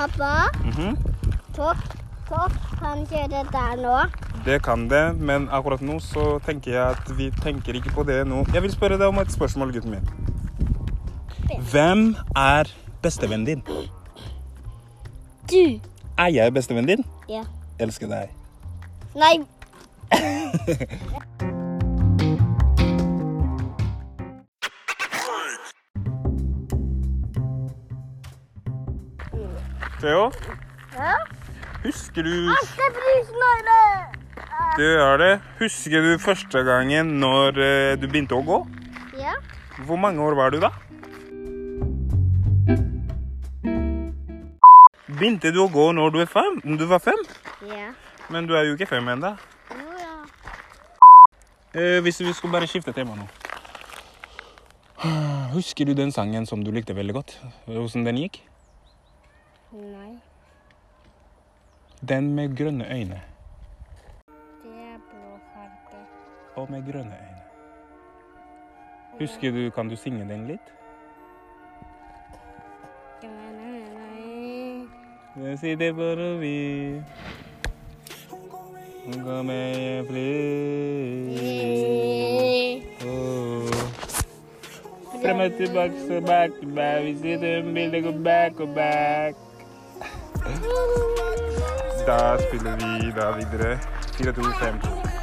Pappa, mm -hmm. topp, topp kan kjøre der nå. Det kan det, men akkurat nå så tenker jeg at vi tenker ikke på det nå. Jeg vil spørre deg om et spørsmål, gutten min. Hvem er bestevennen din? Du. Er jeg bestevennen din? Ja. Elsker deg. Nei. Theo, Ja? husker du! Det er det. Husker du første gangen når eh, du begynte å gå? Ja. Hvor mange år var du da? Begynte du å gå når du, fem? du var fem? Ja. Men du er jo ikke fem ennå. Ja. Eh, hvis vi skulle bare skifte tema nå. Husker du den sangen som du likte veldig godt? Hvordan den gikk? Nei. Den med grønne øyne. Det er blå farge. Og med grønne øyne. Husker du, kan du synge den litt? Jeg sitter på Rovi. Gå med fly. Frem og tilbake, så back to back. Vi sitter i en bil, det går back og back. Da, spiller vi da videre. 4-2-5.